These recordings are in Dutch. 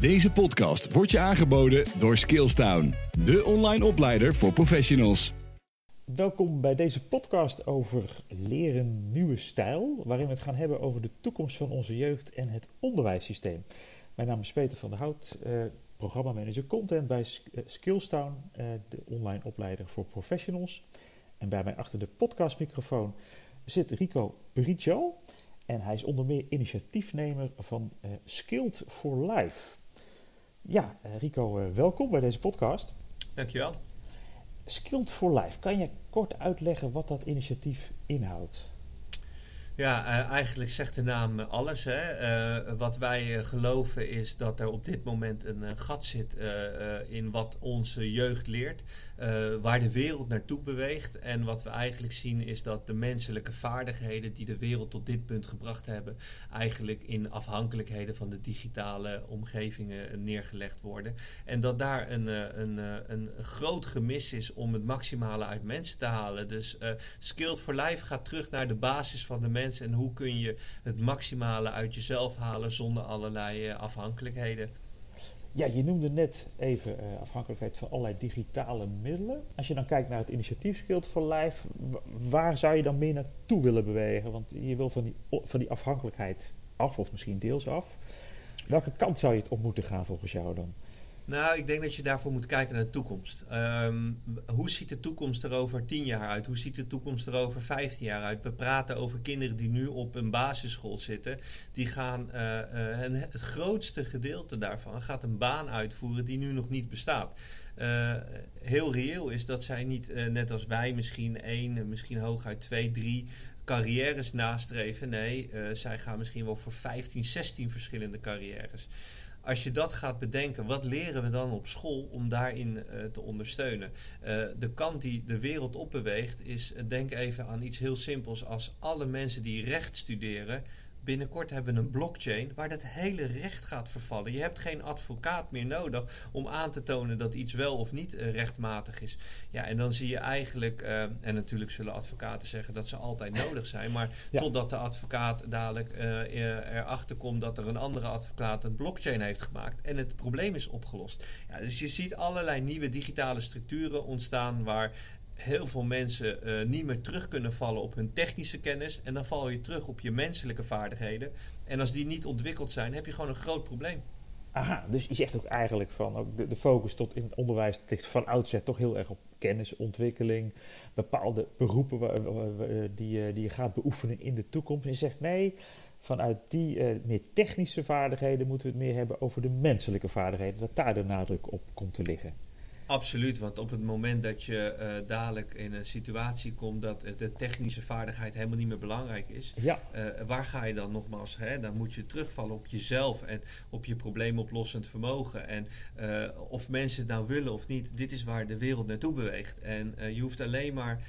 Deze podcast wordt je aangeboden door Skillstown, de online opleider voor professionals. Welkom bij deze podcast over leren nieuwe stijl, waarin we het gaan hebben over de toekomst van onze jeugd en het onderwijssysteem. Mijn naam is Peter van der Hout, eh, programmamanager content bij eh, Skillstown, eh, de online opleider voor professionals. En bij mij achter de podcastmicrofoon zit Rico Pericio. En hij is onder meer initiatiefnemer van uh, Skilled for Life. Ja, uh, Rico, uh, welkom bij deze podcast. Dankjewel. Skilled for Life, kan je kort uitleggen wat dat initiatief inhoudt? Ja, uh, eigenlijk zegt de naam alles. Hè. Uh, wat wij geloven is dat er op dit moment een gat zit in wat onze jeugd leert. waar de wereld naartoe beweegt. En wat we eigenlijk zien is dat de menselijke vaardigheden die de wereld tot dit punt gebracht hebben, eigenlijk in afhankelijkheden van de digitale omgevingen neergelegd worden. En dat daar een, een, een groot gemis is om het maximale uit mensen te halen. Dus Skilled for Life gaat terug naar de basis van de mens en hoe kun je het maximale uit jezelf halen zonder allerlei uh, afhankelijkheden. Ja, je noemde net even uh, afhankelijkheid van allerlei digitale middelen. Als je dan kijkt naar het initiatief Skilled for Life, waar zou je dan meer naartoe willen bewegen? Want je wil van die, van die afhankelijkheid af, of misschien deels af. Welke kant zou je het op moeten gaan volgens jou dan? Nou, ik denk dat je daarvoor moet kijken naar de toekomst. Um, hoe ziet de toekomst er over 10 jaar uit? Hoe ziet de toekomst er over 15 jaar uit? We praten over kinderen die nu op een basisschool zitten. Die gaan, uh, het grootste gedeelte daarvan gaat een baan uitvoeren die nu nog niet bestaat. Uh, heel reëel is dat zij niet, net als wij, misschien één, misschien hooguit twee, drie carrières nastreven. Nee, zij gaan misschien wel voor 15, 16 verschillende carrières als je dat gaat bedenken, wat leren we dan op school om daarin uh, te ondersteunen? Uh, de kant die de wereld opbeweegt is, uh, denk even aan iets heel simpels als alle mensen die recht studeren binnenkort hebben we een blockchain waar dat hele recht gaat vervallen. Je hebt geen advocaat meer nodig om aan te tonen dat iets wel of niet uh, rechtmatig is. Ja, en dan zie je eigenlijk, uh, en natuurlijk zullen advocaten zeggen dat ze altijd nodig zijn, maar ja. totdat de advocaat dadelijk uh, erachter komt dat er een andere advocaat een blockchain heeft gemaakt en het probleem is opgelost. Ja, dus je ziet allerlei nieuwe digitale structuren ontstaan waar heel veel mensen uh, niet meer terug kunnen vallen op hun technische kennis. En dan val je terug op je menselijke vaardigheden. En als die niet ontwikkeld zijn, heb je gewoon een groot probleem. Aha, dus je zegt ook eigenlijk van ook de, focus tot in het onderwijs ligt van oudsher toch heel erg op kennisontwikkeling, bepaalde beroepen die, die je gaat beoefenen in de toekomst. En je zegt nee, vanuit die meer technische vaardigheden moeten we het meer hebben over de menselijke vaardigheden, dat daar de nadruk op komt te liggen. Absoluut, want op het moment dat je uh, dadelijk in een situatie komt dat de technische vaardigheid helemaal niet meer belangrijk is, ja. uh, waar ga je dan nogmaals? Hè? Dan moet je terugvallen op jezelf en op je probleemoplossend vermogen. En uh, of mensen het nou willen of niet, dit is waar de wereld naartoe beweegt. En je hoeft alleen maar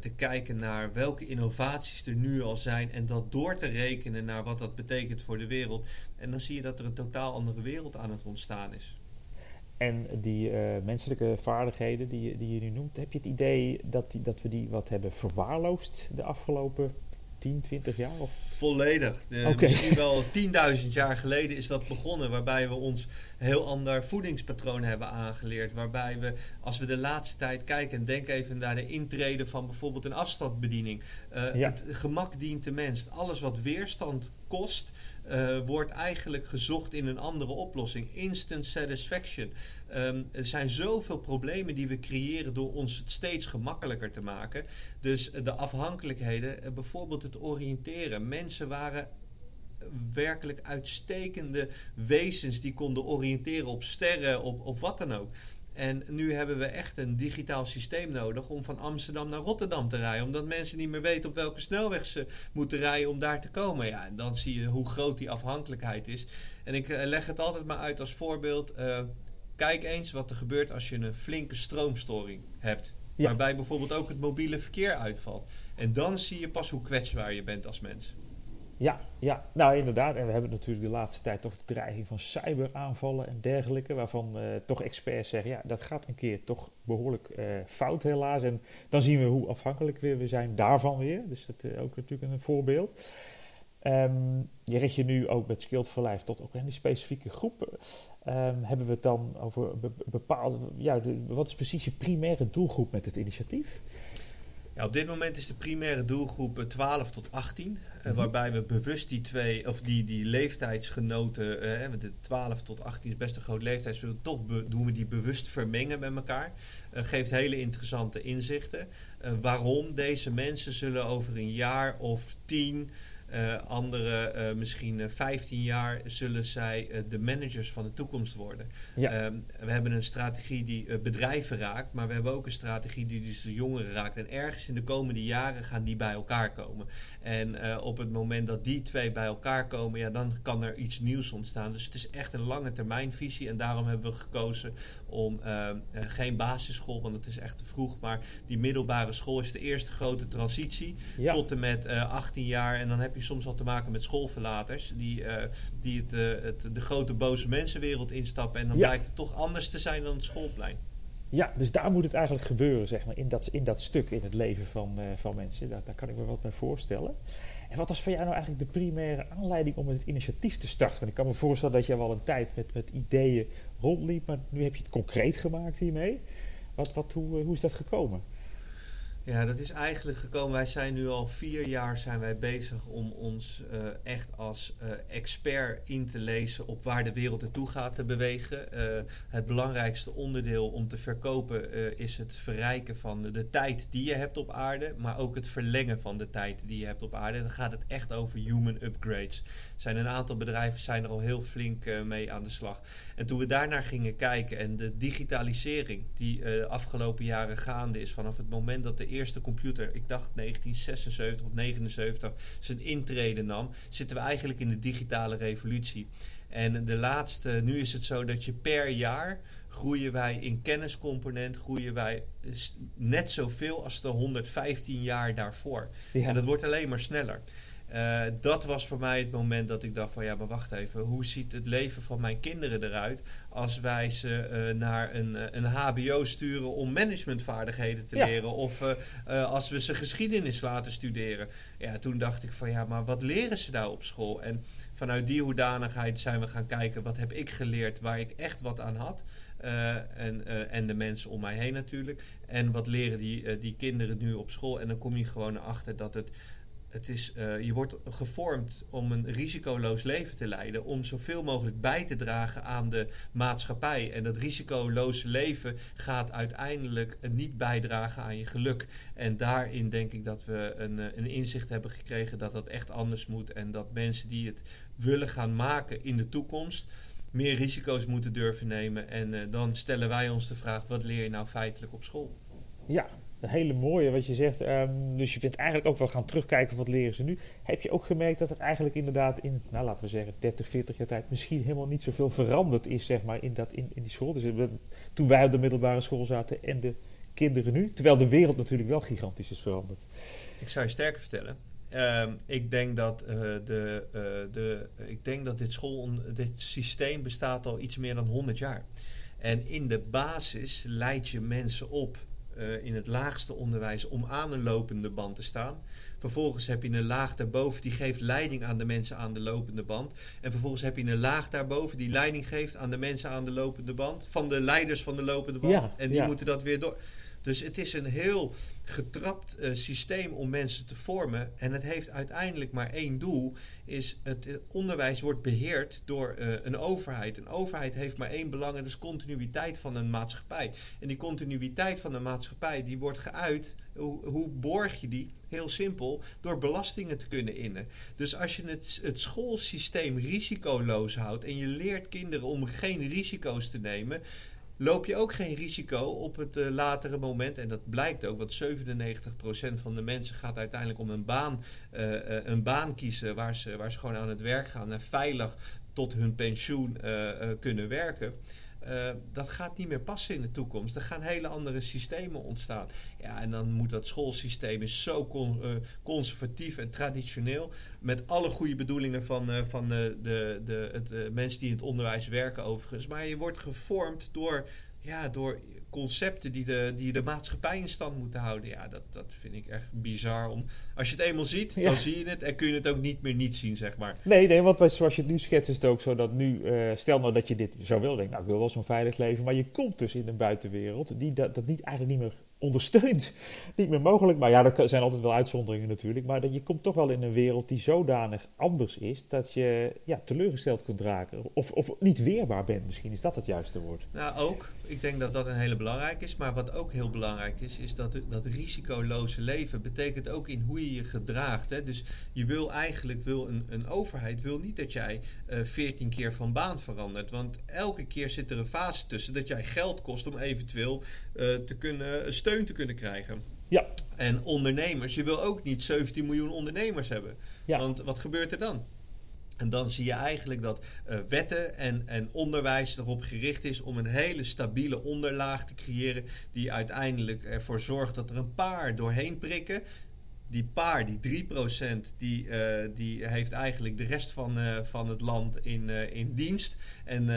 te kijken naar welke innovaties er nu al zijn en dat door te rekenen naar wat dat betekent voor de wereld. En dan zie je dat er een totaal andere wereld aan het ontstaan is. En die uh, menselijke vaardigheden die, die je nu noemt, heb je het idee dat, die, dat we die wat hebben verwaarloosd de afgelopen 10, 20 jaar? Of? Volledig. Uh, okay. Misschien wel 10.000 jaar geleden is dat begonnen, waarbij we ons een heel ander voedingspatroon hebben aangeleerd. Waarbij we, als we de laatste tijd kijken en denk even naar de intrede van bijvoorbeeld een afstandsbediening. Uh, ja. Het gemak dient de mens. Alles wat weerstand kost, uh, wordt eigenlijk gezocht in een andere oplossing. Instant satisfaction. Um, er zijn zoveel problemen die we creëren door ons het steeds gemakkelijker te maken. Dus uh, de afhankelijkheden, uh, bijvoorbeeld het oriënteren. Mensen waren werkelijk uitstekende wezens die konden oriënteren op sterren, op, op wat dan ook. En nu hebben we echt een digitaal systeem nodig om van Amsterdam naar Rotterdam te rijden. Omdat mensen niet meer weten op welke snelweg ze moeten rijden om daar te komen. Ja, en dan zie je hoe groot die afhankelijkheid is. En ik uh, leg het altijd maar uit als voorbeeld. Uh, kijk eens wat er gebeurt als je een flinke stroomstoring hebt. Ja. Waarbij bijvoorbeeld ook het mobiele verkeer uitvalt. En dan zie je pas hoe kwetsbaar je bent als mens. Ja, ja, nou inderdaad. En we hebben natuurlijk de laatste tijd toch de dreiging van cyberaanvallen en dergelijke. Waarvan uh, toch experts zeggen, ja, dat gaat een keer toch behoorlijk uh, fout helaas. En dan zien we hoe afhankelijk weer we zijn daarvan weer. Dus dat is uh, ook natuurlijk een voorbeeld. Ehm, je richt je nu ook met Skilled tot ook een specifieke groep. Um, hebben we het dan over bepaalde, ja, wat is precies je primaire doelgroep met het initiatief? Ja, op dit moment is de primaire doelgroep 12 tot 18. Mm waarbij we bewust die twee, of die, die leeftijdsgenoten, uh, de 12 tot 18 is best een groot leeftijdsverschil, toch doen we die bewust vermengen met elkaar. Uh, geeft hele interessante inzichten. Uh, waarom deze mensen zullen over een jaar of tien andere, uh, misschien 15 jaar, zullen zij de managers van de toekomst worden. Ja. Um, we hebben een strategie die bedrijven raakt, maar we hebben ook een strategie die dus de jongeren raakt. En ergens in de komende jaren gaan die bij elkaar komen. En op het moment dat die twee bij elkaar komen, ja, dan kan er iets nieuws ontstaan. Dus het is echt een lange termijn visie. En daarom hebben we gekozen om geen basisschool, want het is echt te vroeg. Maar die middelbare school is de eerste grote transitie ja. tot en met 18 jaar. En dan heb je soms al te maken met schoolverlaters. Die, uh, die het, uh, het, de grote boze mensenwereld instappen. En dan blijkt het toch anders te zijn dan het schoolplein. Ja, dus daar moet het eigenlijk gebeuren, zeg maar, in dat, in dat stuk in het leven van, uh, van mensen. Daar, daar kan ik me wat bij voorstellen. En wat was voor jou nou eigenlijk de primaire aanleiding om het initiatief te starten? Want ik kan me voorstellen dat je al een tijd met, met ideeën rondliep, maar nu heb je het concreet gemaakt hiermee. Wat, wat, hoe, hoe is dat gekomen? Ja, dat is eigenlijk gekomen. Wij zijn nu al vier jaar zijn wij bezig om ons uh, echt als uh, expert in te lezen op waar de wereld naartoe gaat te bewegen. Uh, het belangrijkste onderdeel om te verkopen is het verrijken van de, tijd die je hebt op aarde, maar ook het verlengen van de tijd die je hebt op aarde. Dan gaat het echt over human upgrades. Er zijn een aantal bedrijven zijn er al heel flink mee aan de slag. En toen we daarnaar gingen kijken en de digitalisering die de afgelopen jaren gaande is vanaf het moment dat de eerste computer, ik dacht 1976 of 79, zijn intrede nam, zitten we eigenlijk in de digitale revolutie. En de laatste, nu is het zo dat je per jaar groeien wij in kenniscomponent, groeien wij net zoveel als de 115 jaar daarvoor. En dat wordt alleen maar sneller. Uh, dat was voor mij het moment dat ik dacht van ja, maar wacht even, hoe ziet het leven van mijn kinderen eruit als wij ze uh, naar een, uh, een HBO sturen om managementvaardigheden te ja. leren of als we ze geschiedenis laten studeren. Ja, toen dacht ik van ja, maar wat leren ze nou op school? En vanuit die hoedanigheid zijn we gaan kijken wat heb ik geleerd waar ik echt wat aan had. en, en de mensen om mij heen natuurlijk. En wat leren die, die kinderen nu op school? En dan kom je gewoon achter dat het het is, uh, je wordt gevormd om een risicoloos leven te leiden, om zoveel mogelijk bij te dragen aan de maatschappij. En dat risicoloze leven gaat uiteindelijk niet bijdragen aan je geluk. En daarin denk ik dat we een, eh, een inzicht hebben gekregen dat dat echt anders moet. En dat mensen die het willen gaan maken in de toekomst, meer risico's moeten durven nemen. En uh, dan stellen wij ons de vraag: wat leer je nou feitelijk op school? Ja, een hele mooie wat je zegt. Um, dus je bent eigenlijk ook wel gaan terugkijken wat leren ze nu. Heb je ook gemerkt dat er eigenlijk inderdaad in, nou laten we zeggen, 30, 40 jaar tijd misschien helemaal niet zoveel veranderd is, zeg maar, in, dat, in, in die school. Dus we, toen wij op de middelbare school zaten en de kinderen nu. Terwijl de wereld natuurlijk wel gigantisch is veranderd. Ik zou je sterker vertellen. Um, ik, denk dat, uh, de, uh, de, ik denk dat dit school, dit systeem bestaat al iets meer dan 100 jaar. En in de basis leid je mensen op uh, in het laagste onderwijs om aan een lopende band te staan. Vervolgens heb je een laag daarboven die geeft leiding aan de mensen aan de lopende band. En vervolgens heb je een laag daarboven die leiding geeft aan de mensen aan de lopende band. Van de leiders van de lopende band. Ja, en die ja. moeten dat weer door. Dus het is een heel getrapt uh, systeem om mensen te vormen. En het heeft uiteindelijk maar één doel. Is het onderwijs wordt beheerd door uh, een overheid. Een overheid heeft maar één belang. En dat is continuïteit van een maatschappij. En die continuïteit van een maatschappij die wordt geuit. Hoe, hoe borg je die? Heel simpel, door belastingen te kunnen innen. Dus als je het, het schoolsysteem risicoloos houdt en je leert kinderen om geen risico's te nemen, loop je ook geen risico op het uh, latere moment. En dat blijkt ook, want 97% van de mensen gaat uiteindelijk om een baan, uh, uh, een baan kiezen waar ze, waar ze gewoon aan het werk gaan en veilig tot hun pensioen kunnen werken. Uh, dat gaat niet meer passen in de toekomst. Er gaan hele andere systemen ontstaan. Ja, en dan moet dat schoolsysteem is zo uh, conservatief en traditioneel. Met alle goede bedoelingen van, uh, van de, de, het, mensen die in het onderwijs werken overigens. Maar je wordt gevormd door ja, door concepten die de, die de maatschappij in stand moeten houden. Ja, dat, dat vind ik echt bizar. Om, als je het eenmaal ziet, Ja. dan zie je het en kun je het ook niet meer niet zien, zeg maar. Nee, nee, want zoals je het nu schetst is het ook zo dat nu, eh, stel nou dat je dit zou willen, denk nou ik wil wel zo'n veilig leven, maar je komt dus in een buitenwereld die dat, dat niet, eigenlijk niet meer ondersteunt, niet meer mogelijk. Maar ja, er zijn altijd wel uitzonderingen natuurlijk, maar dat je komt toch wel in een wereld die zodanig anders is dat je ja, teleurgesteld kunt raken of, of niet weerbaar bent. Misschien is dat het juiste woord. Nou, ook. Ik denk dat dat een hele belangrijk is. Maar wat ook heel belangrijk is, is dat dat risicoloze leven betekent ook in hoe je je gedraagt. Hè? Dus je wil eigenlijk, wil een, een overheid wil niet dat jij eh, veertien keer van baan verandert. Want elke keer zit er een fase tussen dat jij geld kost om eventueel eh, te kunnen, steun te kunnen krijgen. Ja, En ondernemers, je wil ook niet 17 miljoen ondernemers hebben. Ja. Want wat gebeurt er dan? En dan zie je eigenlijk dat eh, wetten en, en onderwijs erop gericht is om een hele stabiele onderlaag te creëren. Die uiteindelijk ervoor zorgt dat er een paar doorheen prikken. Die paar, die 3%, die, eh, die heeft eigenlijk de rest van, eh, van het land in, eh, in dienst. En,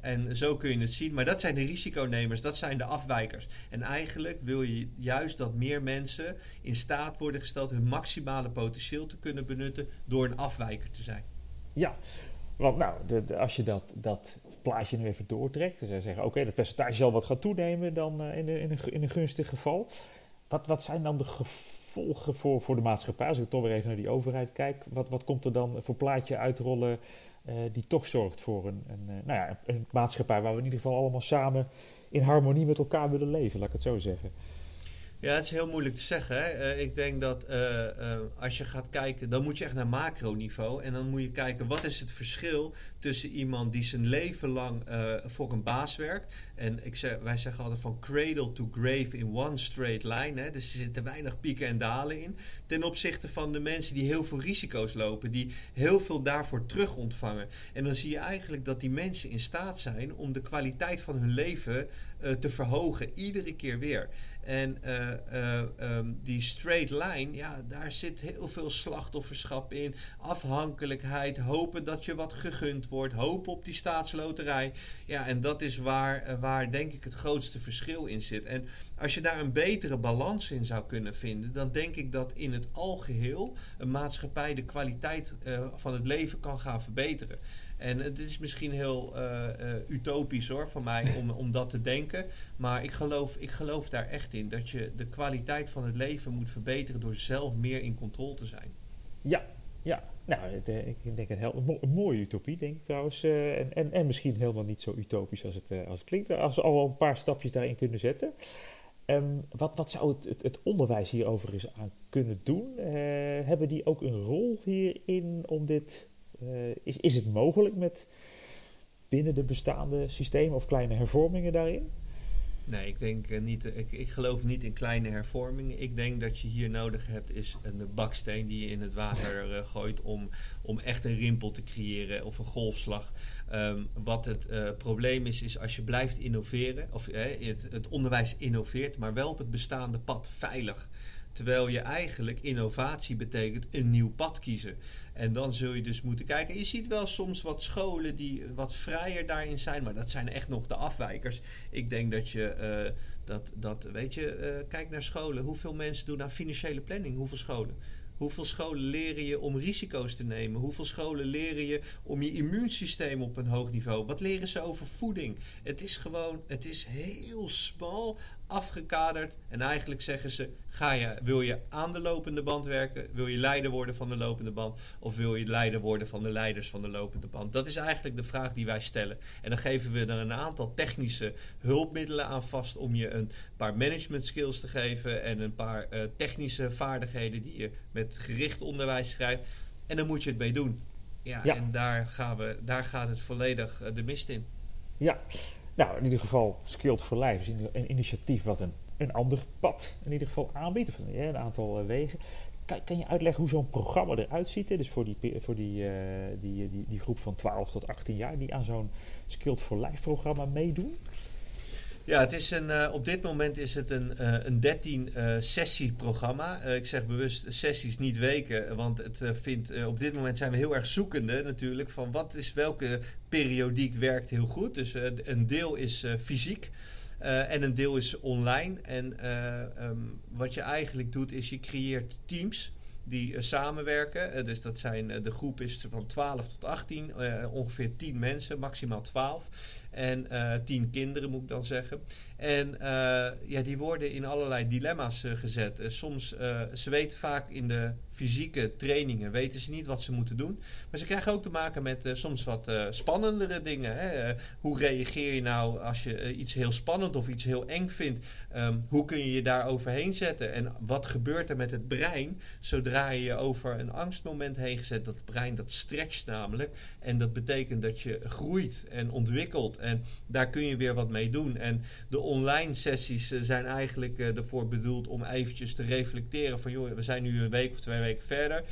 en zo kun je het zien. Maar dat zijn de risiconemers, dat zijn de afwijkers. En eigenlijk wil je juist dat meer mensen in staat worden gesteld hun maximale potentieel te kunnen benutten door een afwijker te zijn. Ja, want nou, de, als je dat, dat plaatje nu even doortrekt, dan zeggen, oké, dat percentage zal wat gaan toenemen dan in, in, een, in een gunstig geval. Wat, wat zijn dan de gevolgen voor, voor de maatschappij? Als ik toch weer even naar die overheid kijk, wat, wat komt er dan voor plaatje uitrollen eh, die toch zorgt voor een, een, eh, nou ja, een maatschappij waar we in ieder geval allemaal samen in harmonie met elkaar willen leven, laat ik het zo zeggen. Ja, het is heel moeilijk te zeggen. Hè? Eh, ik denk dat eh, eh, als je gaat kijken, dan moet je echt naar macroniveau. En dan moet je kijken, wat is het verschil tussen iemand die zijn leven lang voor een baas werkt. En ik wij zeggen altijd van cradle to grave in one straight line. Hè? Dus er zitten weinig pieken en dalen in. Ten opzichte van de mensen die heel veel risico's lopen. Die heel veel daarvoor terug ontvangen. En dan zie je eigenlijk dat die mensen in staat zijn om de kwaliteit van hun leven te verhogen. Iedere keer weer. En eh, eh, ehm, die straight line, ja, daar zit heel veel slachtofferschap in. Afhankelijkheid, hopen dat je wat gegund wordt, hopen op die staatsloterij. Ja, en dat is waar, eh, waar denk ik het grootste verschil in zit. En als je daar een betere balans in zou kunnen vinden, dan denk ik dat in het algeheel een maatschappij de kwaliteit van het leven kan gaan verbeteren. En het is misschien heel eh, eh, utopisch hoor van mij om, om dat te denken. Maar ik geloof, ik geloof daar echt in. Dat je de kwaliteit van het leven moet verbeteren door zelf meer in controle te zijn. Ja, ja. Nou, eh, ik denk een, heel, een, mo- een mooie utopie, denk ik trouwens. en, en, en misschien helemaal niet zo utopisch als het, als het klinkt. Als we al een paar stapjes daarin kunnen zetten. Ehm, wat, wat zou het, het, onderwijs hier overigens aan kunnen doen? Hebben die ook een rol hierin om dit... eh, is, is het mogelijk met binnen de bestaande systemen of kleine hervormingen daarin? Nee, ik denk eh, niet. eh, Ik, ik geloof niet in kleine hervormingen. Ik denk dat je hier nodig hebt is een baksteen die je in het water gooit om, om echt een rimpel te creëren of een golfslag. Ehm, wat het probleem is, is als je blijft innoveren, of het, het onderwijs innoveert, maar wel op het bestaande pad veilig. Terwijl je eigenlijk innovatie betekent een nieuw pad kiezen. En dan zul je dus moeten kijken. Je ziet wel soms wat scholen die wat vrijer daarin zijn, maar dat zijn echt nog de afwijkers. Ik denk dat je eh, dat, dat, weet je, eh, kijk naar scholen. Hoeveel mensen doen aan financiële planning? Hoeveel scholen? Hoeveel scholen leren je om risico's te nemen? Hoeveel scholen leren je om je immuunsysteem op een hoog niveau? Wat leren ze over voeding? Het is gewoon, het is heel smal afgekaderd. En eigenlijk zeggen ze: ga je, wil je aan de lopende band werken? Wil je leider worden van de lopende band? Of wil je leider worden van de leiders van de lopende band? Dat is eigenlijk de vraag die wij stellen. En dan geven we er een aantal technische hulpmiddelen aan vast om je een paar management skills te geven en een paar eh, technische vaardigheden die je met gericht onderwijs krijgt. En dan moet je het mee doen. Ja, Ja. en daar, gaan we, daar gaat het volledig eh, de mist in. Ja, nou in ieder geval Skilled for Life is een initiatief wat een, een ander pad in ieder geval aanbiedt, of een, een aantal eh, wegen. Kan, kan je uitleggen hoe zo'n programma eruit ziet? Dus voor, die, voor die, eh, die, die, die groep van 12 tot 18 jaar die aan zo'n Skilled for Life programma meedoen? Ja, het is een, uh, op dit moment is het een, uh, een 13 uh, sessie programma. ik zeg bewust sessies, niet weken. Want het vindt, op dit moment zijn we heel erg zoekende natuurlijk. Van wat is welke periodiek werkt heel goed. Dus een deel is fysiek. en een deel is online. En um, wat je eigenlijk doet, is je creëert teams die samenwerken. dus dat zijn, de groep is van 12 tot 18, ongeveer 10 mensen, maximaal 12. En uh, tien kinderen moet ik dan zeggen. En uh, ja, die worden in allerlei dilemma's gezet. soms, ze weten vaak in de fysieke trainingen, weten ze niet wat ze moeten doen. Maar ze krijgen ook te maken met soms wat spannendere dingen. Hè? hoe reageer je nou als je iets heel spannend of iets heel eng vindt? Um, hoe kun je je daar overheen zetten? En wat gebeurt er met het brein zodra je je over een angstmoment heen gezet? Dat brein dat stretcht namelijk. En dat betekent dat je groeit en ontwikkelt en daar kun je weer wat mee doen. En de online sessies eh, zijn eigenlijk ervoor bedoeld om eventjes te reflecteren van joh, we zijn nu een week of twee weken verder eh,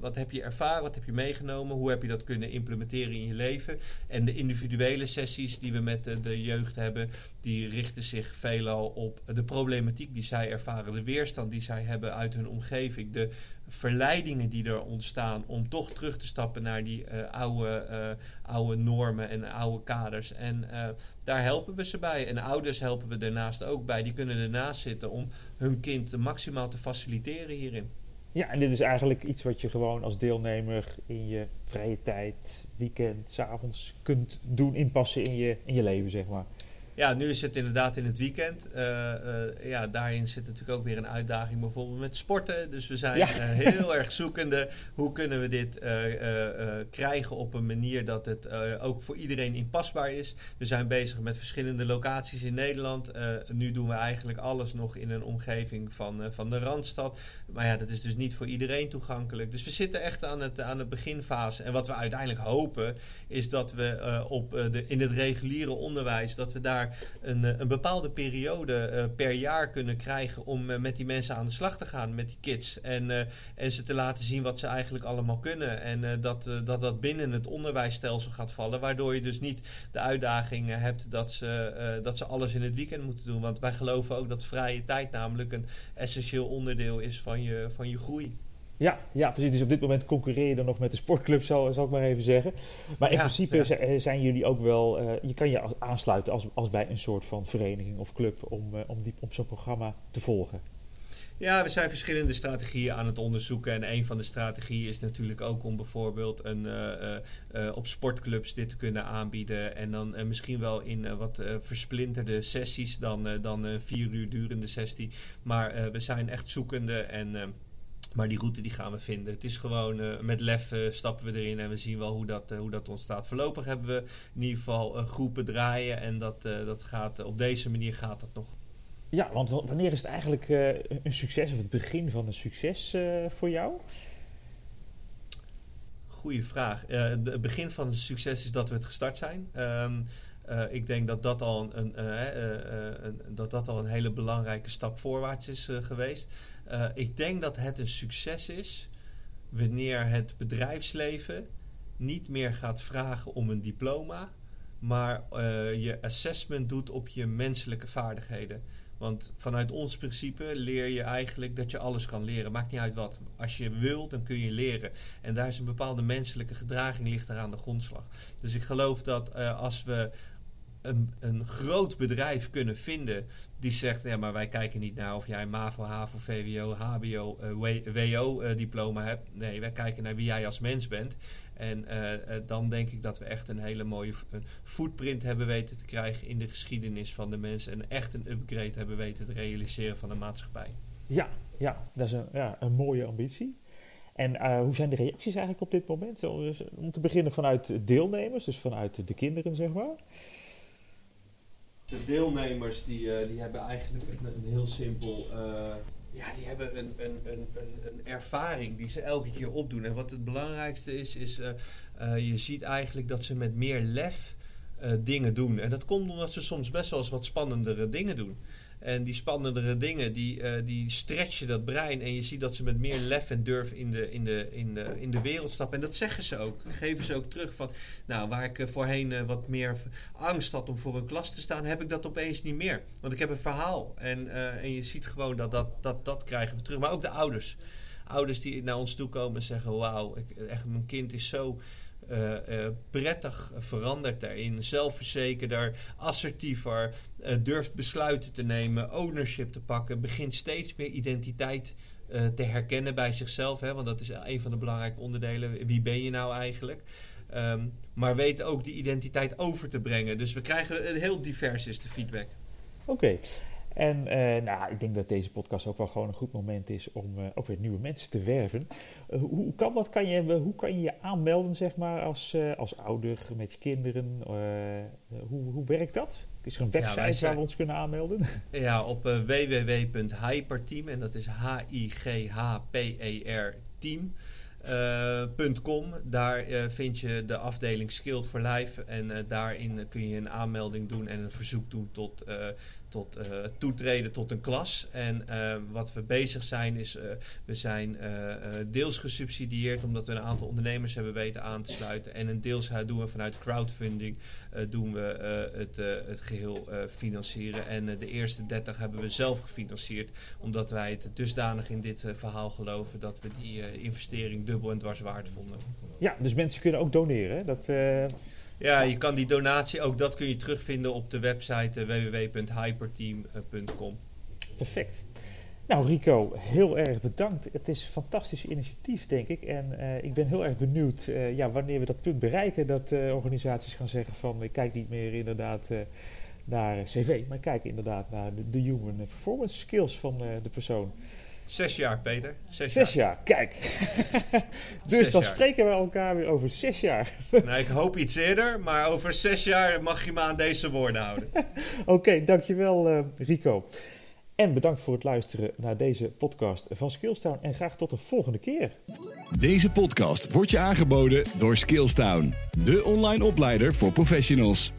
wat heb je ervaren, wat heb je meegenomen, hoe heb je dat kunnen implementeren in je leven. En de individuele sessies die we met de, jeugd hebben, die richten zich veelal op de problematiek die zij ervaren, de weerstand die zij hebben uit hun omgeving, de verleidingen die er ontstaan om toch terug te stappen naar die uh, oude, uh, oude normen en oude kaders. En uh, daar helpen we ze bij. En ouders helpen we daarnaast ook bij. Die kunnen ernaast zitten om hun kind maximaal te faciliteren hierin. Ja, en dit is eigenlijk iets wat je gewoon als deelnemer in je vrije tijd, weekend, s avonds kunt doen, inpassen in je, in je leven, zeg maar. Ja, nu is het inderdaad in het weekend. Uh, uh, ja, daarin zit natuurlijk ook weer een uitdaging bijvoorbeeld met sporten. Dus we zijn ja. uh, heel erg zoekende. Hoe kunnen we dit krijgen op een manier dat het ook voor iedereen inpasbaar is. We zijn bezig met verschillende locaties in Nederland. nu doen we eigenlijk alles nog in een omgeving van, van de Randstad. Maar ja, dat is dus niet voor iedereen toegankelijk. Dus we zitten echt aan het, aan het beginfase. En wat we uiteindelijk hopen is dat we op de, in het reguliere onderwijs... dat we daar een, eh, een bepaalde periode uh, per jaar kunnen krijgen om uh, met die mensen aan de slag te gaan, met die kids. En, en ze te laten zien wat ze eigenlijk allemaal kunnen. En dat, dat dat binnen het onderwijsstelsel gaat vallen. Waardoor je dus niet de uitdaging hebt dat ze, dat ze alles in het weekend moeten doen. Want wij geloven ook dat vrije tijd namelijk een essentieel onderdeel is van je, van je groei. Ja, ja, precies. Dus op dit moment concurreer je dan nog met de sportclub, zal, zal ik maar even zeggen. Maar in principe ja. zijn jullie ook wel... Uh, je kan je aansluiten als, als bij een soort van vereniging of club om, uh, om, die, om zo'n programma te volgen. Ja, we zijn verschillende strategieën aan het onderzoeken. En een van de strategieën is natuurlijk ook om bijvoorbeeld een, uh, op sportclubs dit te kunnen aanbieden. En dan misschien wel in wat versplinterde sessies dan, dan een vier uur durende sessie. Maar we zijn echt zoekende en maar die route die gaan we vinden. Het is gewoon uh, met lef uh, stappen we erin en we zien wel hoe dat, uh, hoe dat ontstaat. Voorlopig hebben we in ieder geval groepen draaien en dat, dat gaat, op deze manier gaat dat nog. Ja, want wanneer is het eigenlijk een succes of het begin van een succes voor jou? Goeie vraag. het begin van een succes is dat we het gestart zijn. Um, uh, ik denk dat dat, al een, uh, uh, een, dat dat al een hele belangrijke stap voorwaarts is geweest. Uh, ik denk dat het een succes is wanneer het bedrijfsleven niet meer gaat vragen om een diploma, maar uh, je assessment doet op je menselijke vaardigheden. Want vanuit ons principe leer je eigenlijk dat je alles kan leren. Maakt niet uit wat. Als je wilt, dan kun je leren. En daar is een bepaalde menselijke gedraging ligt daar aan de grondslag. Dus ik geloof dat uh, als we een, een groot bedrijf kunnen vinden die zegt, ja, maar wij kijken niet naar of jij MAVO, HAVO, VWO, HBO, uh, WO-diploma hebt. Nee, wij kijken naar wie jij als mens bent. En uh, dan denk ik dat we echt een hele mooie footprint hebben weten te krijgen in de geschiedenis van de mensen. En echt een upgrade hebben weten te realiseren van de maatschappij. Ja, ja dat is een, ja, een mooie ambitie. En hoe zijn de reacties eigenlijk op dit moment? Om te beginnen vanuit deelnemers, dus vanuit de kinderen, zeg maar de deelnemers die, uh, die hebben eigenlijk een, heel simpel. Uh, ja, die hebben een, een, een, een, ervaring die ze elke keer opdoen. En wat het belangrijkste is, is uh, je ziet eigenlijk dat ze met meer lef dingen doen. En dat komt omdat ze soms best wel eens wat spannendere dingen doen. En die spannendere dingen, die, uh, die stretchen dat brein. En je ziet dat ze met meer lef en durf in de, in, de, in, de, in de wereld stappen. En dat zeggen ze ook. Geven ze ook terug van, nou, waar ik voorheen uh, wat meer angst had om voor een klas te staan, heb ik dat opeens niet meer. Want ik heb een verhaal. En, en je ziet gewoon dat dat, dat dat krijgen we terug. Maar ook de ouders. Ouders die naar ons toe komen en zeggen, wauw, echt mijn kind is zo uh, uh, prettig veranderd daarin. Zelfverzekerder, assertiever, uh, durft besluiten te nemen, ownership te pakken, begint steeds meer identiteit te herkennen bij zichzelf. Hè, want dat is een van de belangrijke onderdelen. Wie ben je nou eigenlijk? Um, maar weet ook die identiteit over te brengen. Dus we krijgen heel divers is de feedback. Oké. En uh, nou, ik denk dat deze podcast ook wel gewoon een goed moment is om uh, ook weer nieuwe mensen te werven. Uh, hoe, hoe, kan dat? Kan je, hoe kan je je aanmelden, zeg maar, als, als ouder met je kinderen? hoe, hoe werkt dat? Is er een website ja, zijn, waar we ons kunnen aanmelden? Ja, op www.hyperteam. En dat is H-I-G-H-P-E-R team. Uh, .com. Daar uh, vind je de afdeling Skilled for Life. En uh, daarin kun je een aanmelding doen en een verzoek doen tot tot uh, toetreden tot een klas. En uh, wat we bezig zijn is, uh, we zijn deels gesubsidieerd omdat we een aantal ondernemers hebben weten aan te sluiten. En een deels doen we vanuit crowdfunding doen we het, het geheel financieren. En de eerste 30 hebben we zelf gefinancierd. Omdat wij het dusdanig in dit verhaal geloven dat we die investering dubbel en dwars waard vonden. Ja, dus mensen kunnen ook doneren. Dat, ja, je kan die donatie, ook dat kun je terugvinden op de website www.hyperteam.com. Perfect. Nou Rico, heel erg bedankt. Het is een fantastisch initiatief, denk ik. En uh, ik ben heel erg benieuwd uh, ja, wanneer we dat punt bereiken... dat uh, organisaties gaan zeggen van... ik kijk niet meer inderdaad naar cv... maar ik kijk inderdaad naar de, de human performance skills van de persoon. Zes jaar, Peter. Zes, zes jaar. jaar. kijk. dus zes dan jaar. spreken we elkaar weer over zes jaar. nou, ik hoop iets eerder, maar over zes jaar mag je me aan deze woorden houden. Oké, okay, dankjewel uh, Rico. En bedankt voor het luisteren naar deze podcast van Skillstown. En graag tot de volgende keer. Deze podcast wordt je aangeboden door Skillstown. De online opleider voor professionals.